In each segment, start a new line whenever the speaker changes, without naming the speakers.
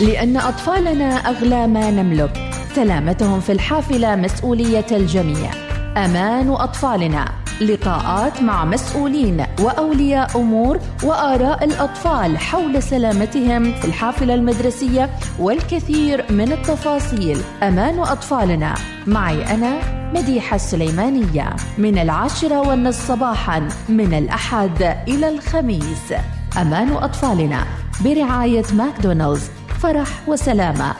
لأن أطفالنا أغلى ما نملك. سلامتهم في الحافلة مسؤولية الجميع. أمان أطفالنا. لقاءات مع مسؤولين وأولياء أمور وآراء الأطفال حول سلامتهم في الحافلة المدرسية والكثير من التفاصيل. أمان أطفالنا. معي أنا مديحة السليمانية. من العاشرة والنصف صباحا من الأحد إلى الخميس. أمان أطفالنا. برعاية ماكدونالدز. فرح وسلامة.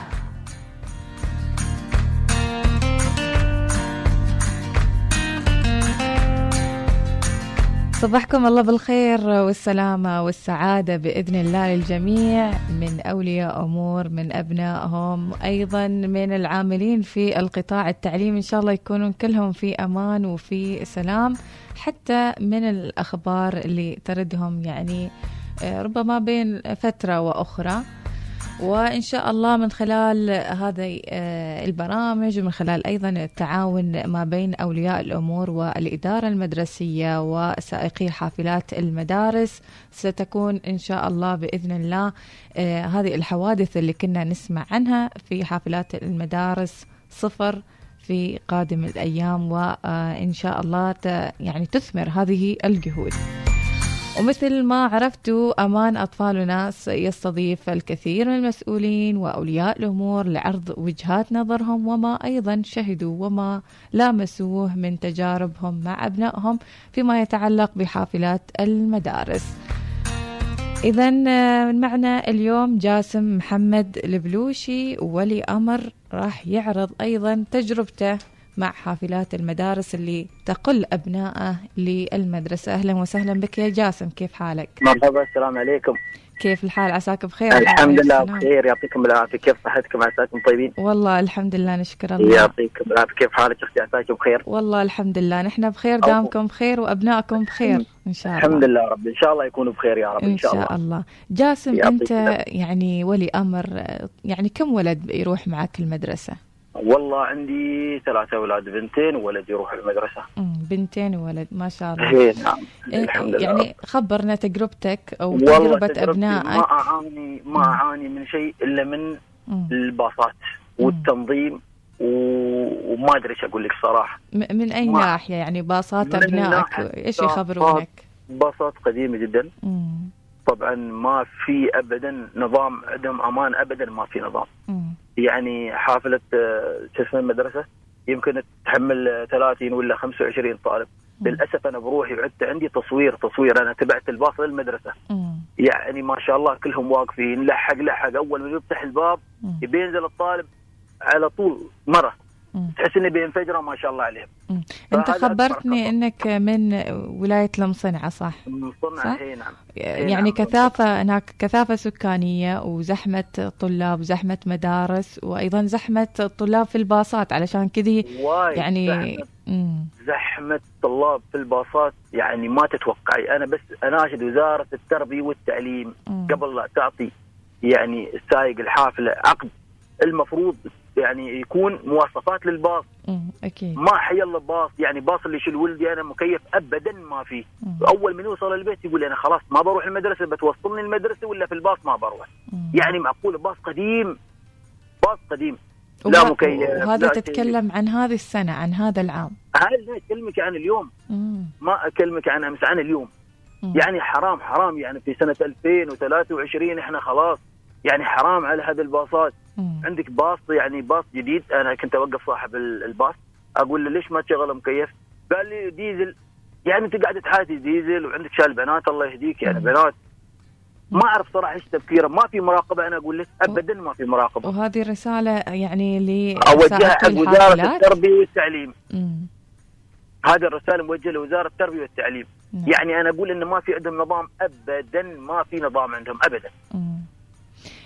صبحكم الله بالخير والسلامة والسعادة بإذن الله للجميع من أولياء أمور من أبنائهم أيضا من العاملين في القطاع التعليمي إن شاء الله يكونون كلهم في أمان وفي سلام حتى من الأخبار اللي تردهم يعني آه، ربما بين فترة وأخرى. وإن شاء الله من خلال هذه آه، البرامج ومن خلال أيضا التعاون ما بين أولياء الأمور والإدارة المدرسية وسائقي حافلات المدارس ستكون إن شاء الله بإذن الله. آه، هذه الحوادث اللي كنا نسمع عنها في حافلات المدارس صفر في قادم الأيام وإن شاء الله يعني تثمر هذه الجهود. ومثل ما عرفتوا أمان أطفالنا يستضيف الكثير من المسؤولين وأولياء الأمور لعرض وجهات نظرهم وما أيضا شهدوا وما لامسوه من تجاربهم مع أبنائهم فيما يتعلق بحافلات المدارس. إذا معنا اليوم جاسم محمد البلوشي ولي أمر راح يعرض أيضا تجربته مع حافلات المدارس اللي تقل أبنائه للمدرسة. أهلا وسهلا بك يا جاسم كيف حالك؟
مرحبا السلام عليكم.
كيف الحال؟ عساك بخير؟
الحمد لله بخير يعطيكم العافية. كيف صحتكم؟ عساكم طيبين؟
والله الحمد لله نشكر الله.
يعطيكم العافية. كيف حالك أختي؟ عساك بخير؟
والله الحمد لله. نحن بخير دامكم بخير وأبنائكم بخير إن شاء الله.
الحمد لله رب. إن شاء الله يكونوا بخير يا رب
إن شاء, إن شاء الله. الله. جاسم أنت يعني ولي أمر يعني كم ولد يروح معك المدرسة؟
والله عندي ثلاثة أولاد بنتين وولد يروح المدرسة.
بنتين وولد ما شاء الله.
إيه نعم
إيه، الحمد لله. يعني خبرنا تجربتك أو تجربة أبنائك.
ما أعاني ما أعاني من شيء إلا من مم. الباصات والتنظيم وما أدري إيش أقول لك صراحة.
من أي ناحية؟ يعني باصات أبنائك إيش يخبرونك؟
باصات قديمة جدا. مم. طبعا ما في ابدا نظام عدم أمان ابدا ما في نظام. مم. يعني حافلة آه، شو اسمه المدرسة يمكن تحمل 30 ولا 25 طالب. للأسف أنا بروحي وعدت عندي تصوير تصوير. أنا تبعت الباص للمدرسة. يعني ما شاء الله كلهم واقفين لحق لحق. أول ما يفتح الباب بينزل الطالب على طول مرة. تحس انه بينفجروا ما شاء الله عليهم.
أنت خبرتني إنك من ولاية المصنعه صح؟
من صنعاء إي نعم.
يعني نعم. كثافة هناك كثافة سكانية وزحمة طلاب وزحمة مدارس وأيضا زحمة الطلاب في الباصات علشان كذي يعني
زحمة, زحمة طلاب في الباصات يعني ما تتوقعي. أنا بس اناشد وزارة التربية والتعليم مم. قبل لا تعطي يعني سايق الحافلة عقد المفروض يعني يكون مواصفات للباص.
أكيد.
ما حيلا باص يعني باص اللي يشيل ولدي أنا مكيف ابدا ما في أول من يوصل البيت يقول أنا خلاص ما بروح المدرسة بتوصلني المدرسة ولا في الباص ما بروح. مم. يعني معقول باص قديم؟ باص قديم.
لا مكيف وهذا تتكلم عن هذه السنة عن هذا العام.
هذا اكلمك عن اليوم. مم. ما أكلمك عن أمس عن اليوم. مم. يعني حرام حرام. يعني في سنة 2023 إحنا خلاص. يعني حرام على هذه الباصات. مم. عندك باص يعني باص جديد. أنا كنت أوقف صاحب الباص. أقول له ليش ما تشغل مكيف؟ قال لي ديزل. يعني أنت قاعد تحاتي ديزل وعندك شال بنات. الله يهديك يعني بنات. ما أعرف صراحة إيش تفكيره. ما في مراقبة. أنا أقول لك ابدا ما في مراقبة.
وهذه رسالة يعني ل
أوجهها حق وزارة التربية والتعليم. مم. هذه الرسالة موجهة لوزارة التربية والتعليم. مم. يعني أنا أقول انه ما في عندهم نظام. ابدا ما في نظام عندهم. ابدا. مم.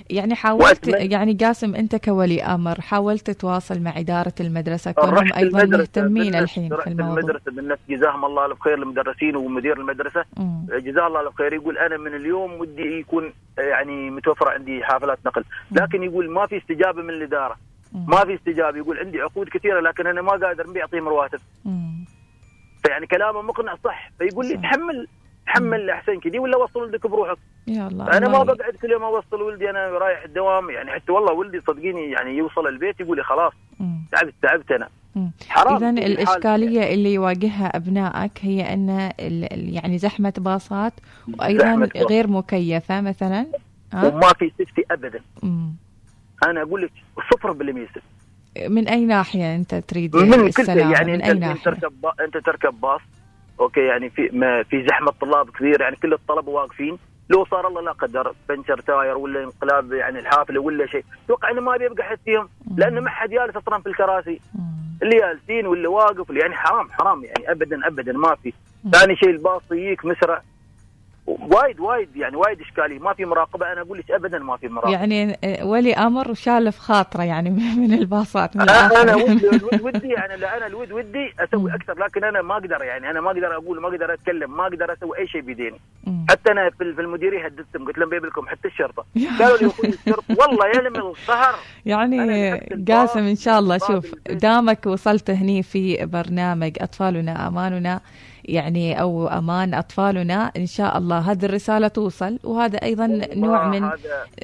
يعني حاولت يعني قاسم أنت كولي أمر حاولت تتواصل مع إدارة المدرسة كونهم أيضا مهتمين الحين في الموضوع.
المدرسة بالنفس. جزاهم الله الف خير المدرسين ومدير المدرسة. جزاه الله الف خير يقول أنا من اليوم ودي يكون يعني متوفره عندي حافلات نقل. لكن يقول ما في استجابة من الإدارة. ما في استجابة. يقول عندي عقود كثيرة لكن أنا ما قادر اعطيهم رواتب فيعني كلامه مقنع صح. فيقول لي تحمل تحمل احسن كذي ولا وصل ولدك بروحك؟
يا الله
أنا ما بقعد كل يوم أوصل ولدي أنا رايح الدوام يعني حتى والله ولدي صدقيني يعني يوصل البيت يقول لي خلاص تعبت تعبت أنا.
حرام. اذا الإشكالية يعني. اللي يواجهها أبنائك هي أن يعني زحمة باصات وأيضا زحمة غير مكيفة مثلا
وما في سيفتي ابدا. مم. أنا أقول لك 0%
من أي ناحية أنت تريد
من كل يعني من أنت, أي ناحية؟ تركب با... أنت تركب باص okay يعني في ما في زحمة طلاب كثير يعني كل الطلبة واقفين. لو صار الله لا قدر بنشر tyre ولا انقلاب يعني الحافلة ولا شيء. أتوقع إنه ما بيبقى حد فيهم لأنه ما حد جالس أصلا في الكراسي. اللي جالسين واللي واقف يعني حرام حرام يعني ابدا ابدا ما في. ثاني شيء الباص يجيك مسرع وايد وايد يعني وايد إشكالية. ما في مراقبة. أنا أقول لك ابدا ما في مراقبة.
يعني ولي أمر شال في خاطره يعني من الباصات من
أنا ودي ودي يعني لا أنا الود ودي أسوي أكثر. لكن أنا ما أقدر يعني أنا ما أقدر أقول ما أقدر أتكلم ما أقدر أسوي أي شيء بيديني. حتى أنا في المديرية هددتهم. قلت لهم بيجيب لكم حتى الشرطه قالوا لي أخوي الشرطة. والله يا لم القهر
يعني قاسم إن شاء الله. شوف دامك وصلت هني في برنامج أطفالنا أماننا. يعني أو أمان أطفالنا إن شاء الله. هذه الرسالة توصل وهذا أيضا نوع من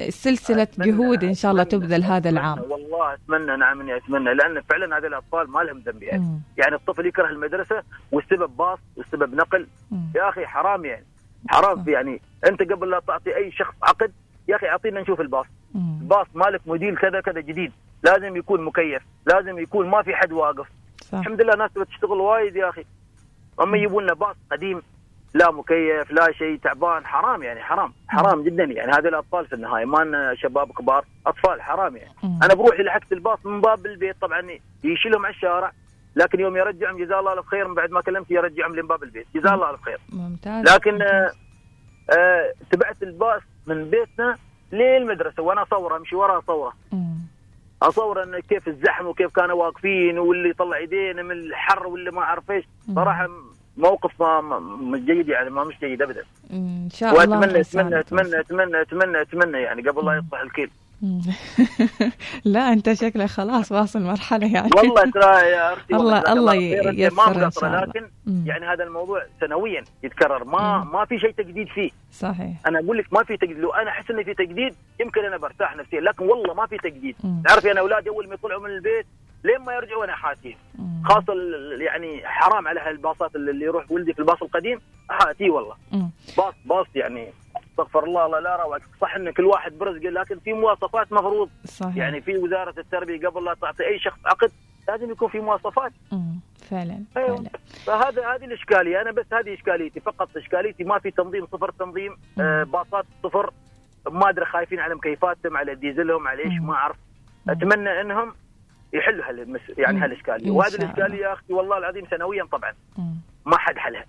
سلسلة جهود إن شاء الله تبذل هذا العام.
والله أتمنى نعم إني أتمنى. لأن فعلا هذه الأطفال ما لهم ذنب يعني. يعني الطفل يكره المدرسة والسبب باص والسبب نقل. مم. يا أخي حرام يعني. حرام يعني. أنت قبل لا تعطي أي شخص عقد يا أخي أعطينا نشوف الباص. مم. الباص مالك موديل كذا كذا جديد. لازم يكون مكيف. لازم يكون ما في حد واقف. صح. الحمد لله ناس تشتغل وايد يا أخي. أما يجيبوا لنا باص قديم لا مكيف لا شيء تعبان حرام يعني حرام. حرام جدا يعني. هذه الأطفال في النهاية ما شباب كبار أطفال حرام يعني. أنا بروح لحقت الباص من باب البيت طبعا يشيلهم على الشارع لكن يوم يرجعهم جزاه الله الف خير من بعد ما كلمت يرجعهم من باب البيت. جزاه الله الف خير
ممتاز.
لكن آه آه تبعت الباص من بيتنا للمدرسة وأنا اصور أمشي ورا أصوره. اصور انه كيف الزحمه وكيف كانوا واقفين واللي يطلع يدينا من الحر واللي ما أعرف إيش. صراحة موقف ما مش جيد يعني ما مش جيد ابدا.
إن شاء الله
واتمنى اتمنى اتمنى اتمنى اتمنى أتمنى يعني قبل لا يصبح الكيل.
لا أنت شكلك خلاص واصل مرحلة يعني.
والله ترى يا أختي
الله الله ييسر إن
شاء الله. لكن يعني هذا الموضوع سنويا يتكرر. ما ما في شيء تجديد فيه.
صحيح.
أنا أقول لك ما في تجديد. لو أنا أحس انه في تجديد يمكن أنا برتاح نفسيا لكن والله ما في تجديد. تعرفي أنا أولادي أول ما يطلعوا من البيت لين ما يرجعوا أنا حاتيه خاصة يعني حرام على هالباصات اللي يروح ولدي في الباص القديم. حاتيه والله. باص باص يعني استغفر الله الله لا روعك صح إن كل واحد برزقه لكن في مواصفات مفروض. صحيح. يعني في وزارة التربية قبل لا تعطي أي شخص عقد لازم يكون في مواصفات.
فعلا
أيوه. فعلا. فهذا هذه الإشكالية. أنا بس هذه إشكاليتي فقط. إشكاليتي ما في تنظيم صفر تنظيم آه باصات صفر. ما أدري خايفين على مكيفاتهم على ديزلهم على إيش ما أعرف. أتمنى إنهم يحلوا هالمس يعني هالإشكالية. وهذه الإشكالية يا أختي والله العظيم سنويا طبعا. ما حد حلها.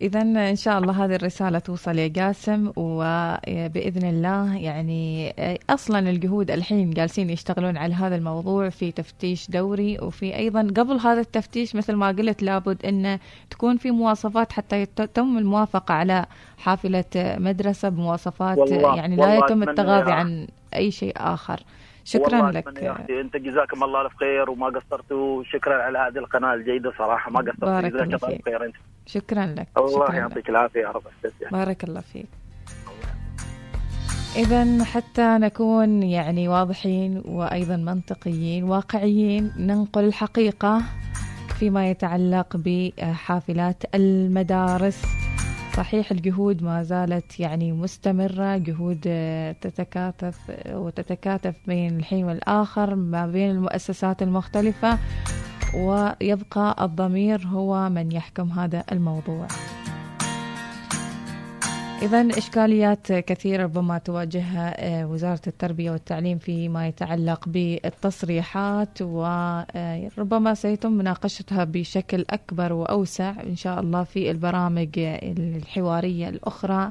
إذا إن شاء الله هذه الرسالة توصل يا قاسم وبإذن الله يعني أصلا الجهود الحين جالسين يشتغلون على هذا الموضوع في تفتيش دوري وفي أيضا قبل هذا التفتيش مثل ما قلت لابد أن تكون في مواصفات حتى يتم الموافقة على حافلة مدرسة بمواصفات والله يعني لا يتم التغاضي عن أي شيء آخر. شكرا لك.
أنت جزاكم الله الف خير وما قصرتوا. شكرا على هذه القناة الجيدة صراحة. ما قصرتوا. جزاك الله خير أنت.
شكرا لك.
الله يعطيك العافية يا رب.
بارك الله فيك. إذا حتى نكون يعني واضحين وأيضا منطقيين واقعيين ننقل الحقيقة فيما يتعلق بحافلات المدارس. صحيح الجهود ما زالت يعني مستمرة جهود تتكاتف وتتكاتف بين الحين والآخر ما بين المؤسسات المختلفة ويبقى الضمير هو من يحكم هذا الموضوع. إذا إشكاليات كثيرة ربما تواجهها آه، وزارة التربية والتعليم فيما يتعلق بالتصريحات وربما سيتم مناقشتها بشكل أكبر وأوسع إن شاء الله في البرامج الحوارية الأخرى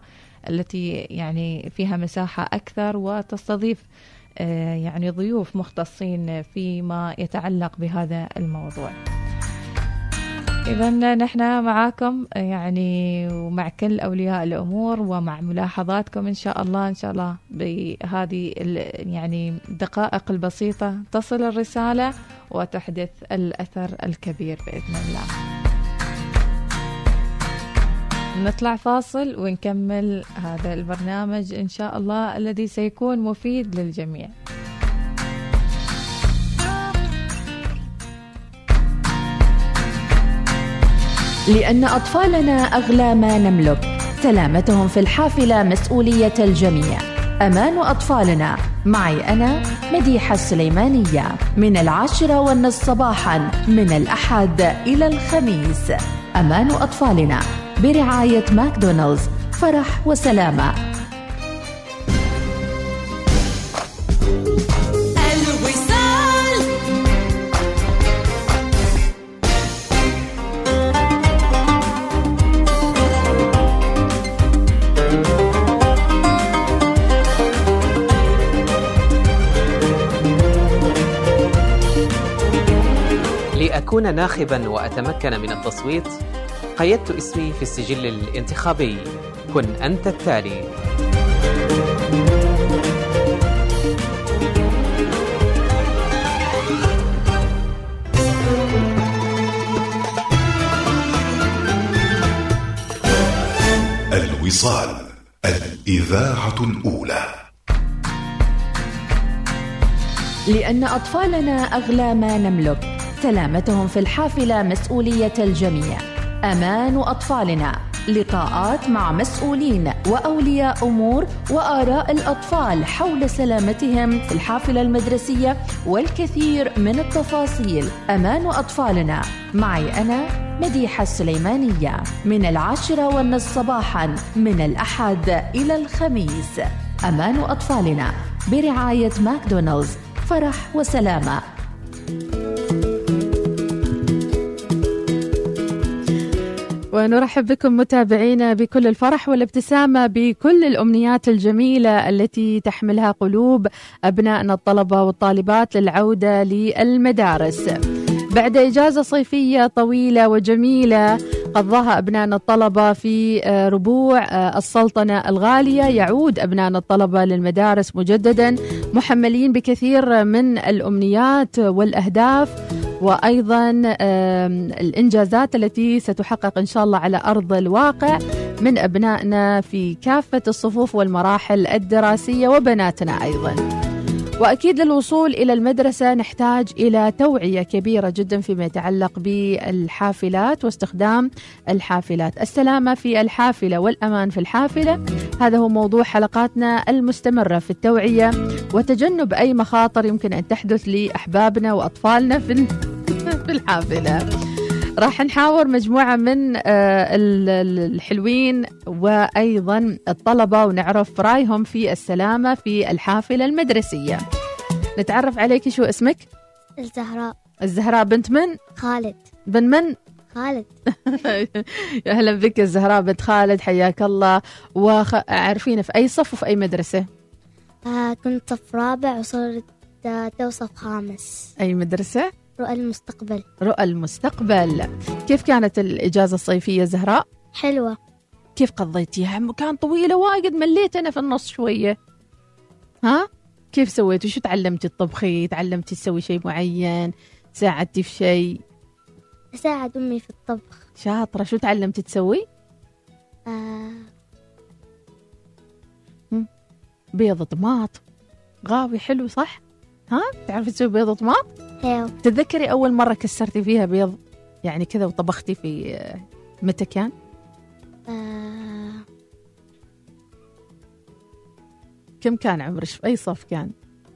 التي يعني فيها مساحة أكثر وتستضيف آه، يعني ضيوف مختصين فيما يتعلق بهذا الموضوع. إذا نحن معاكم يعني ومع كل أولياء الأمور ومع ملاحظاتكم إن شاء الله إن شاء الله بهذه يعني الدقائق البسيطة تصل الرسالة وتحدث الأثر الكبير بإذن الله.
نطلع فاصل ونكمل هذا البرنامج إن شاء الله الذي سيكون مفيد للجميع
لأن أطفالنا أغلى ما نملك. سلامتهم في الحافلة مسؤولية الجميع. أمان أطفالنا. معي أنا مديحة السليمانية. من العاشرة والنصف صباحا من الأحد إلى الخميس. أمان أطفالنا. برعاية ماكدونالدز. فرح وسلامة.
لأكون ناخبا وأتمكن من التصويت قيدت اسمي في السجل الانتخابي. كن أنت التالي.
الوصال الإذاعة الأولى.
لأن أطفالنا أغلى ما نملك. سلامتهم في الحافلة مسؤولية الجميع. أمان أطفالنا. لقاءات مع مسؤولين وأولياء أمور وآراء الأطفال حول سلامتهم في الحافلة المدرسية والكثير من التفاصيل. أمان أطفالنا. معي أنا مديحة السليمانية. من العاشرة والنصف صباحا من الأحد إلى الخميس. أمان أطفالنا. برعاية ماكدونالدز. فرح وسلامة.
ونرحب بكم متابعينا بكل الفرح والابتسامة بكل الأمنيات الجميلة التي تحملها قلوب أبنائنا الطلبة والطالبات للعودة للمدارس. بعد إجازة صيفية طويلة وجميلة قضاها أبنائنا الطلبة في آه، ربوع آه، السلطنة الغالية. يعود أبنائنا الطلبة للمدارس مجددا محملين بكثير من الأمنيات والأهداف. وأيضا الإنجازات التي ستحقق إن شاء الله على أرض الواقع من أبنائنا في كافة الصفوف والمراحل الدراسية وبناتنا أيضا. وأكيد للوصول إلى المدرسة نحتاج إلى توعية كبيرة جدا فيما يتعلق بالحافلات واستخدام الحافلات، السلامة في الحافلة والأمان في الحافلة هذا هو موضوع حلقاتنا المستمرة في التوعية وتجنب أي مخاطر يمكن أن تحدث لأحبابنا وأطفالنا في في الحافلة. راح نحاور مجموعة من آه، الحلوين وأيضا الطلبة ونعرف رأيهم في السلامة في الحافلة المدرسية نتعرف عليك شو اسمك؟
الزهراء
الزهراء بنت من؟
خالد
بن من؟
خالد
أهلا بك الزهراء بنت خالد حياك الله وعارفين في أي صف وفي أي مدرسة؟
آه كنت صف رابع وصرت توصف خامس
أي مدرسة؟
رؤى المستقبل
رؤى المستقبل كيف كانت الإجازة الصيفية زهراء؟
حلوة
كيف قضيتيها؟ كان طويلة وايد مليت أنا في النص شوية ها؟ كيف سويتي؟ شو تعلمتي تطبخي؟ تعلمتي تسوي شيء معين؟ ساعدتي في شيء؟
أساعد أمي في الطبخ
شاطرة شو تعلمتي تسوي؟
آه...
بيض طماط غاوي حلو صح؟ ها؟ تعرفي تسوي بيض طماط؟
إيوه
تتذكري أول مرة كسرتي فيها بيض يعني كذا وطبختي في متى كان؟
آه...
كم كان عمرك؟ في أي صف كان؟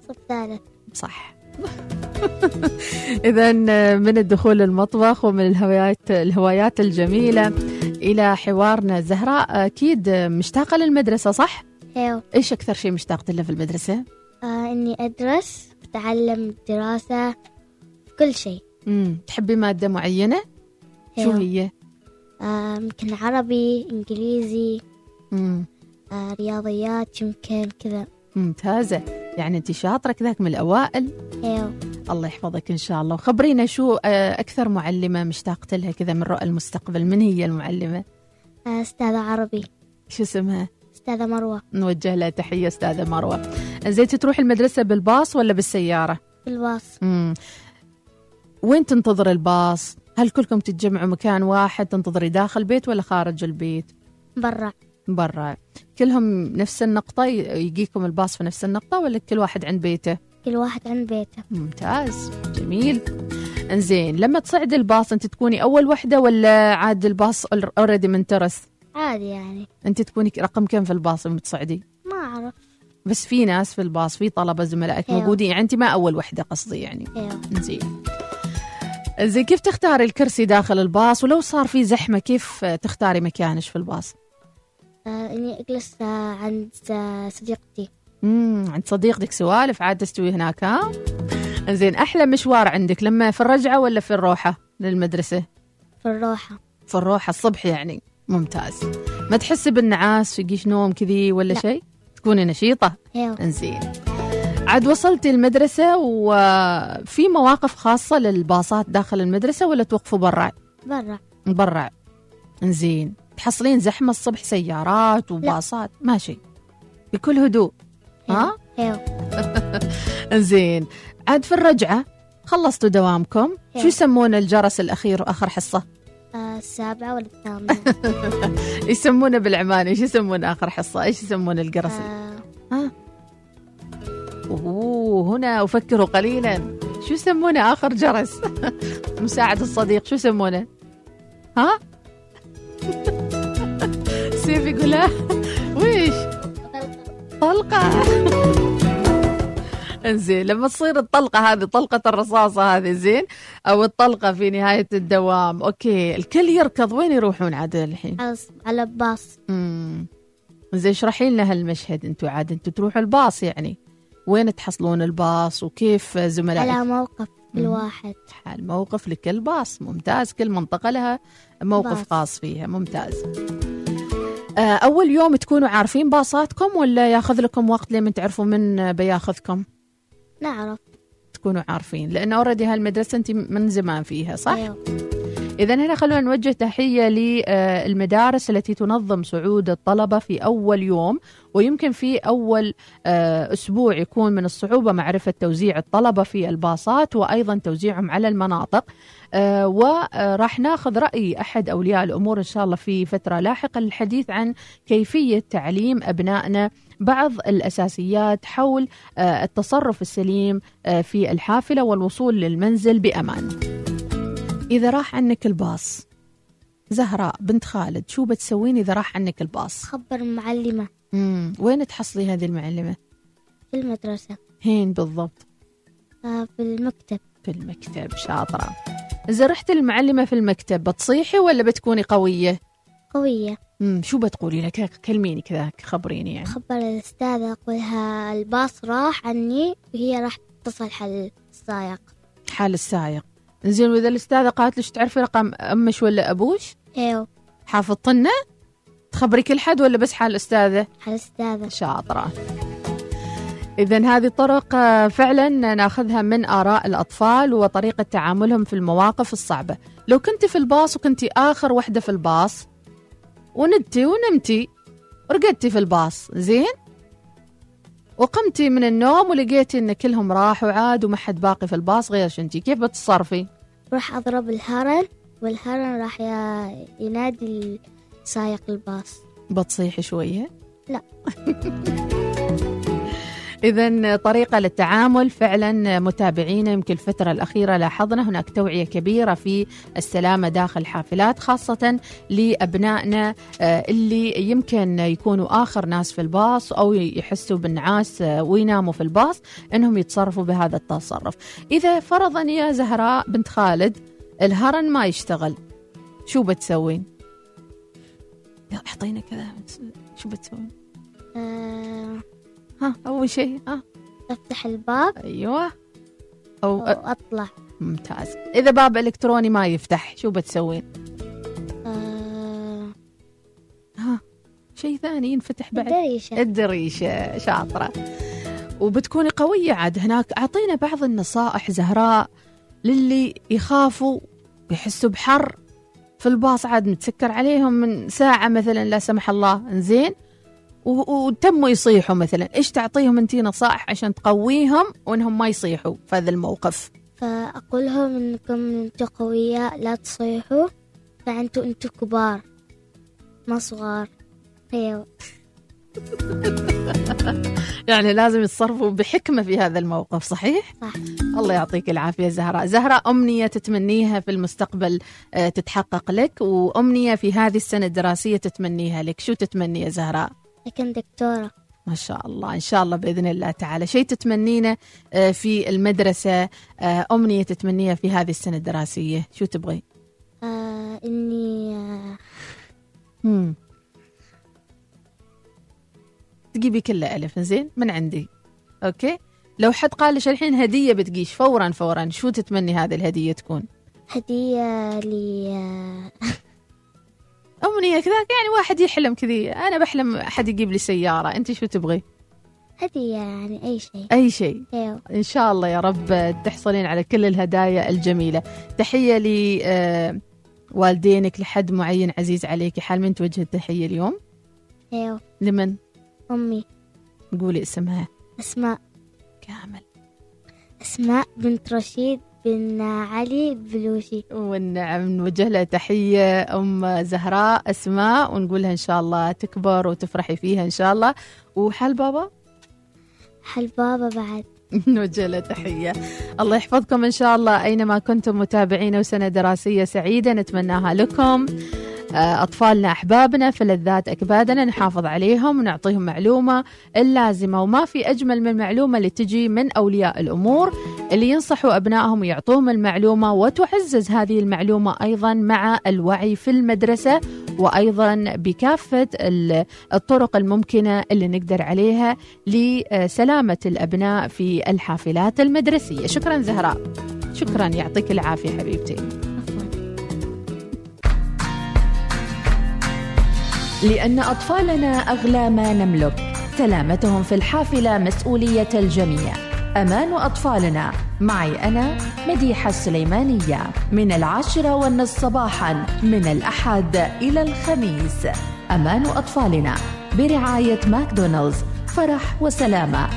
صف ثالث
صح إذا من الدخول المطبخ ومن الهوايات الهوايات الجميلة إلى حوارنا زهراء أكيد مشتاقة للمدرسة صح؟
إيوه
إيش أكثر شيء مشتاقة له في المدرسة؟
آه إني أدرس أتعلم دراسة كل شيء.
امم تحبي مادة معينة؟ شو هي؟
يمكن عربي إنجليزي
امم
آه رياضيات يمكن كذا.
ممتازة. يعني أنت شاطرة كذاك من الأوائل.
أيوه.
الله يحفظك إن شاء الله. وخبرينا شو آه، أكثر معلمة مشتاقة لها كذا من رؤى المستقبل. من هي المعلمة؟
آه، أستاذة عربي.
شو اسمها؟
أستاذة مروة.
نوجه لها تحية أستاذة مروة. زيتي تروح المدرسة بالباص ولا بالسيارة؟
بالباص.
امم وين تنتظر الباص؟ هل كلكم تتجمعوا مكان واحد تنتظري داخل البيت ولا خارج البيت؟
برا.
برا. كلهم نفس النقطة يجيكم الباص في نفس النقطة ولا كل واحد عند بيته؟
كل واحد عند بيته.
ممتاز. جميل. انزين لما تصعد الباص انت تكوني أول وحدة ولا عاد الباص already منترس؟
عادي يعني.
انت تكوني رقم كم في الباص لما تصعدي؟
ما أعرف.
بس في ناس في الباص في طلبة زملائك
أيوة.
موجودين. يعني أنت ما أول وحدة قصدي يعني.
أيوه.
زين. زين كيف تختاري الكرسي داخل الباص؟ ولو صار في زحمة كيف تختاري مكانش في الباص؟
آه إني أجلس آه عند آه صديقتي.
امم عند صديقتك سوالف عاد تستوي هناك ها؟ زين أحلى مشوار عندك لما في الرجعة ولا في الروحة للمدرسة؟
في الروحة.
في الروحة الصبح يعني. ممتاز. ما تحسي بالنعاس يجيش نوم كذي ولا
لا.
شيء؟ تكوني نشيطة.
أيوه.
إنزين. عاد وصلتي المدرسة وفي مواقف خاصة للباصات داخل المدرسة ولا توقفوا برا؟
برا.
برا. إنزين. تحصلين زحمة الصبح سيارات وباصات ماشي. بكل هدوء. ها؟
أيوه.
إنزين. عاد في الرجعة خلصتوا دوامكم. شو
أيوة.
يسمون الجرس الأخير وآخر حصة؟
السابعة ولا الثامنة
يسمونه بالعماني إيش يسمون آخر حصة؟ إيش يسمون الجرس
آه.
أوه هنا أفكر قليلا. شو يسمونه آخر جرس؟ مساعد الصديق شو يسمونه؟ ها؟ سيف يقول ويش؟ طلقة. انزين لما تصير الطلقة هذه طلقة الرصاصة هذه زين؟ أو الطلعة في نهاية الدوام. okay الكل يركض وين يروحون عاد الحين؟
على على باص
امم زين اشرحي لنا هالمشهد أنتوا عاد. أنتوا تروحوا الباص يعني. وين تحصلون الباص؟ وكيف زملائك؟
على موقف كل. واحد
حال موقف لكل باص ممتاز كل منطقة لها موقف
باص.
خاص فيها. ممتاز. آه، أول يوم تكونوا عارفين باصاتكم ولا ياخذ لكم وقت لمن تعرفوا من بياخذكم؟
نعرف
تكونوا عارفين لأن أوريدي هالمدرسة أنت من زمان فيها صح؟
أيوه
إذا هنا خلونا نوجه تحية للمدارس التي تنظم صعود الطلبة في أول يوم ويمكن في أول آه، أسبوع يكون من الصعوبة معرفة توزيع الطلبة في الباصات وأيضا توزيعهم على المناطق. آه، وراح ناخذ رأي أحد أولياء الأمور إن شاء الله في فترة لاحقة للحديث عن كيفية تعليم أبنائنا بعض الأساسيات حول آه، التصرف السليم في الحافلة والوصول للمنزل بأمان. إذا راح عنك الباص. زهراء بنت خالد شو بتسوين إذا راح عنك الباص؟
خبر المعلمة.
مم. وين تحصلي هذه المعلمة؟
في المدرسة.
هين بالضبط.
آه في المكتب.
في المكتب شاطرة. إذا رحت المعلمة في المكتب بتصيحي ولا بتكوني قوية؟
قوية.
مم. شو بتقولي لك؟ كلميني كذا خبريني يعني.
خبر الأستاذة أقولها الباص راح عني وهي راح تتصل حل السائق
حال السايق. زين وإذا الأستاذة قالت لك تعرفي رقم أمش ولا أبوش
أيوه.
حافظتنا تخبري كل حد ولا بس حال الأستاذة؟
حل الأستاذة.
شاطرة. إذا هذه طرق آه، فعلا نأخذها من آراء الأطفال وطريقة تعاملهم في المواقف الصعبة. لو كنت في الباص وكنت آخر وحدة في الباص وندتي ونمتي ورقدتي في الباص زين؟ وقمتي من النوم ولقيتي إن كلهم راحوا عاد وما حد باقي في الباص غير انتي كيف بتتصرفي
راح أضرب الهرن والهرن راح ينادي سائق الباص
بتصيحي شوية؟
لا.
إذا طريقة للتعامل فعلا متابعينا يمكن الفترة الأخيرة لاحظنا هناك توعية كبيرة في السلامة داخل الحافلات خاصة لأبنائنا آه، اللي يمكن يكونوا آخر ناس في الباص أو يحسوا بالنعاس آه، ويناموا في الباص أنهم يتصرفوا بهذا التصرف إذا فرضا يا زهراء بنت خالد الهرن ما يشتغل شو بتسوين؟ يلا أعطينا كذا شو بتسوين؟ ها أول شيء ها.
أفتح الباب.
أيوه. أو
وأطلع
ممتاز. إذا باب إلكتروني ما يفتح شو بتسوين؟
آه.
ها شيء ثاني ينفتح بعد.
الدريشة.
الدريشة شاطرة. وبتكوني قوية عاد هناك. أعطينا بعض النصائح زهراء للي يخافوا يحسوا بحر. في الباص عاد متسكر عليهم من ساعة مثلا لا سمح الله. إنزين. و- وتموا يصيحوا مثلا. إيش تعطيهم انت نصائح عشان تقويهم وإنهم ما يصيحوا في هذا الموقف؟
فأقول لهم إنكم أنتوا قوية لا تصيحوا. فأنتوا أنتوا كبار. ما صغار. أيوه
يعني لازم يتصرفوا بحكمة في هذا الموقف صحيح؟
صح.
الله يعطيك العافية زهراء. زهراء أمنية تتمنيها في المستقبل آه، تتحقق لك وأمنية في هذه السنة الدراسية تتمنيها لك. شو تتمني يا زهراء؟
لكن دكتورة.
ما شاء الله إن شاء الله بإذن الله تعالى. شيء تتمنينه آه، في المدرسة آه، أمنية تتمنيها في هذه السنة الدراسية. شو تبغي؟
آه إني آه.
تجيبي كله ألف زين؟ من عندي. أوكي؟ لو حد قال لك الحين هدية بتقيش فورا فورا. شو تتمني هذه الهدية تكون؟
هدية لي
أمنية كذا يعني واحد يحلم كذي. أنا بحلم أحد يجيب لي سيارة. أنت شو تبغي؟
هدية يعني أي شيء.
أي شيء.
أيوه.
إن شاء الله يا رب تحصلين على كل الهدايا الجميلة. تحية لي آه، والدينك لحد معين عزيز عليك. حال من توجه التحية اليوم؟
أيوه.
لمن؟
أمي.
قولي اسمها.
أسماء.
كامل.
أسماء بنت رشيد. بن علي بلوشي.
والنعم نوجه لها تحية أم زهراء أسماء ونقول لها إن شاء الله تكبر وتفرحي فيها إن شاء الله. وحال بابا؟
حل بابا بعد.
نوجه له تحية. الله يحفظكم إن شاء الله. أينما كنتم متابعين وسنة دراسية سعيدة نتمناها لكم. أطفالنا أحبابنا فلذات أكبادنا نحافظ عليهم ونعطيهم معلومة اللازمة. وما في أجمل من المعلومة اللي تجي من أولياء الأمور اللي ينصحوا أبنائهم ويعطوهم المعلومة وتعزز هذه المعلومة أيضا مع الوعي في المدرسة وأيضا بكافة ال- الطرق الممكنة اللي نقدر عليها لسلامة الأبناء في الحافلات المدرسية. شكرا زهراء. شكرا يعطيك العافية حبيبتي.
لأن أطفالنا أغلى ما نملك. سلامتهم في الحافلة مسؤولية الجميع. أمان أطفالنا. معي أنا مديحة السليمانية. من العاشرة والنصف صباحا من الأحد إلى الخميس. أمان أطفالنا. برعاية ماكدونالدز. فرح وسلامة.